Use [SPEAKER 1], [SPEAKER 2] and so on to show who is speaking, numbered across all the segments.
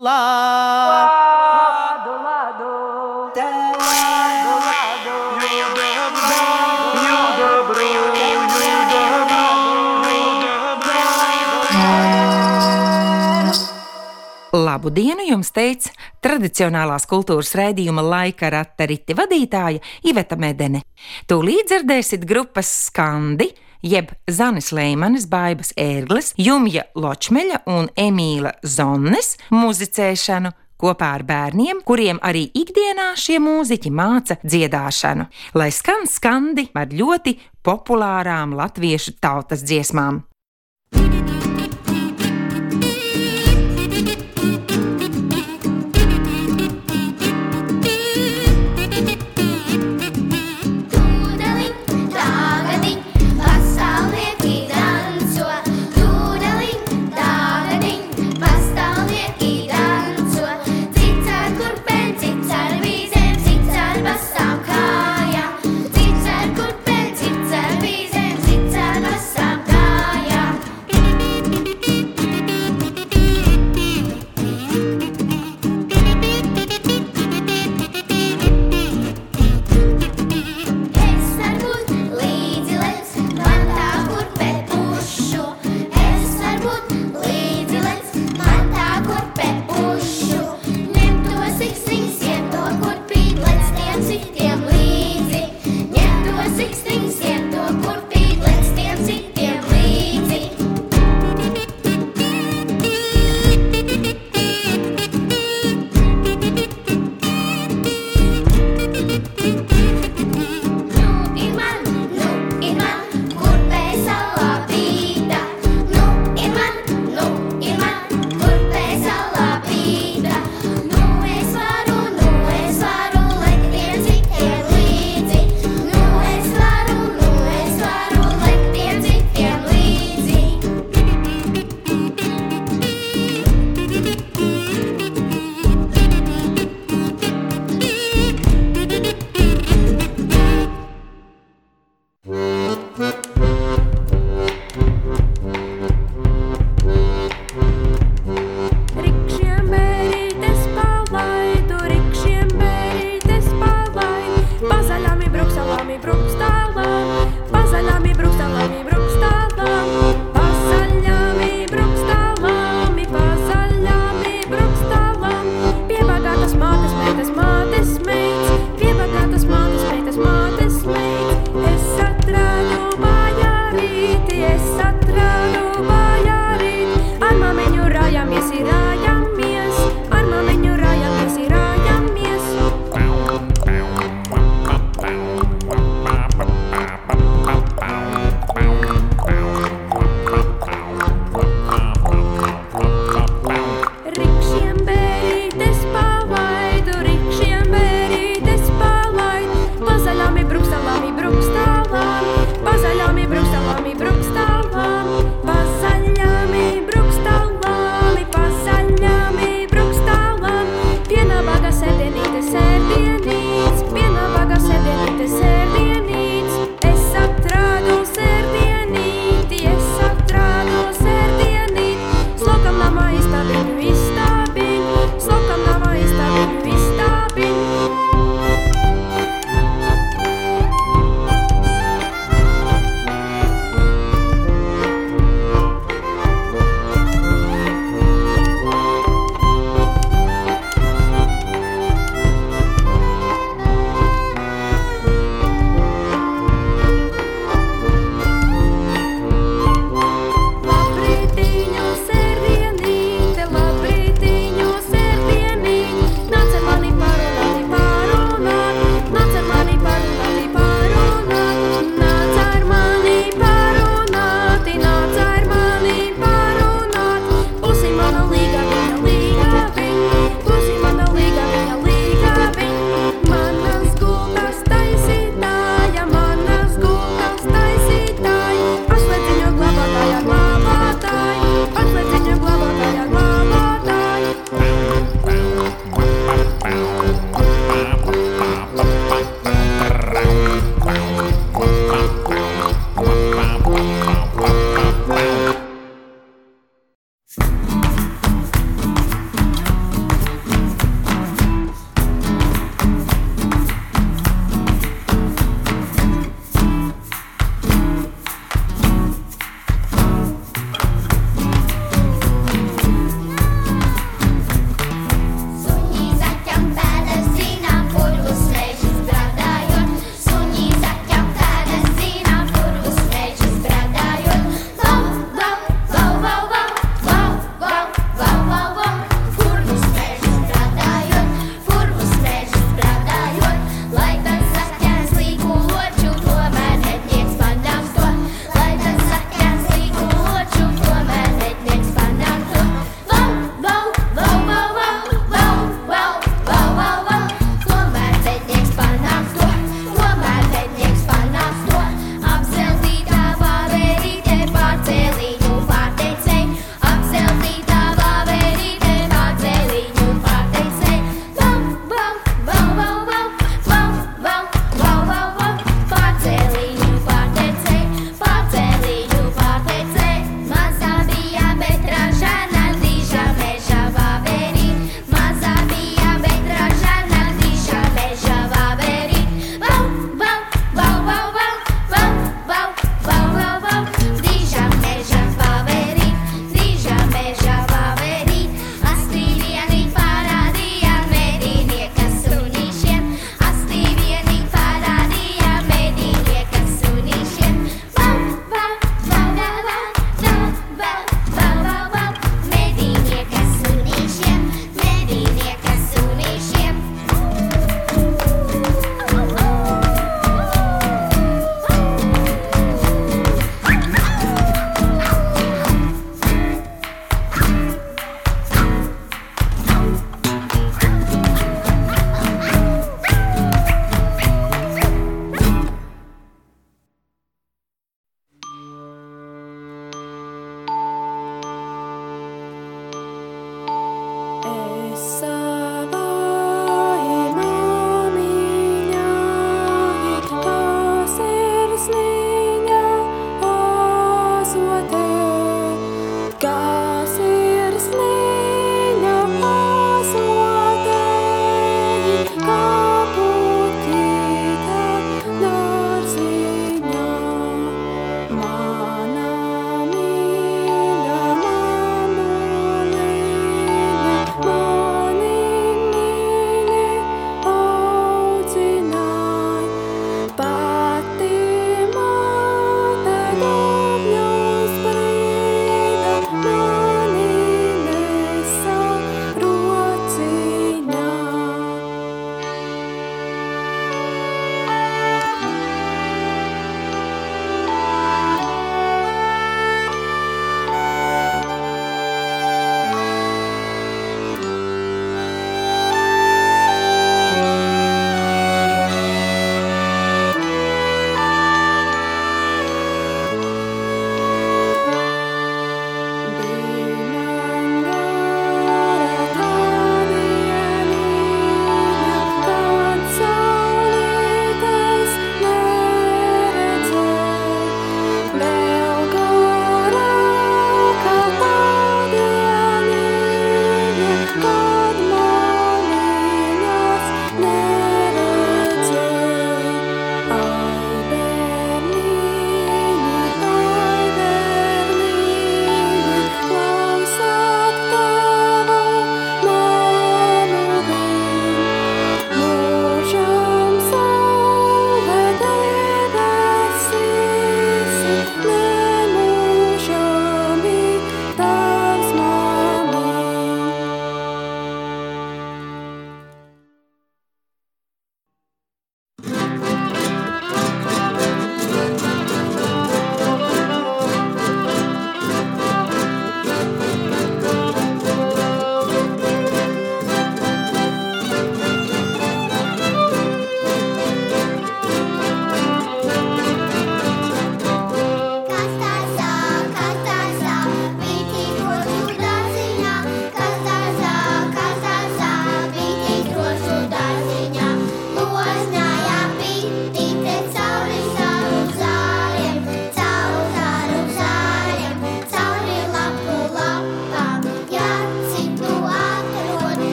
[SPEAKER 1] Lado, lado, lado, lado.
[SPEAKER 2] Labu dienu jums teica tradicionālās kultūras raidījuma laika rata riti vadītāja Iveta Medene. Tūlīt dzirdēsiet grupas skandi, jeb Zanis Leimanis, Baibas Ērgles, Jumja Ločmeļa un Emīla Zonnes muzicēšanu kopā ar bērniem, kuriem arī ikdienā šie mūziķi māca dziedāšanu, lai skan skandi ar ļoti populārām latviešu tautas dziesmām.
[SPEAKER 3] Tūdaliņ,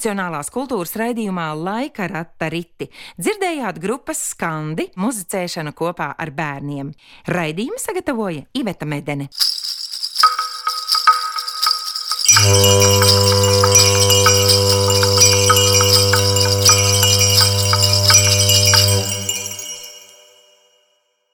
[SPEAKER 2] Tradicionālās kultūras raidījumā Laika rata riti dzirdējāt grupas skandi muzicēšanu kopā ar bērniem. Raidījumu sagatavoja Iveta Medene.
[SPEAKER 4] Oh.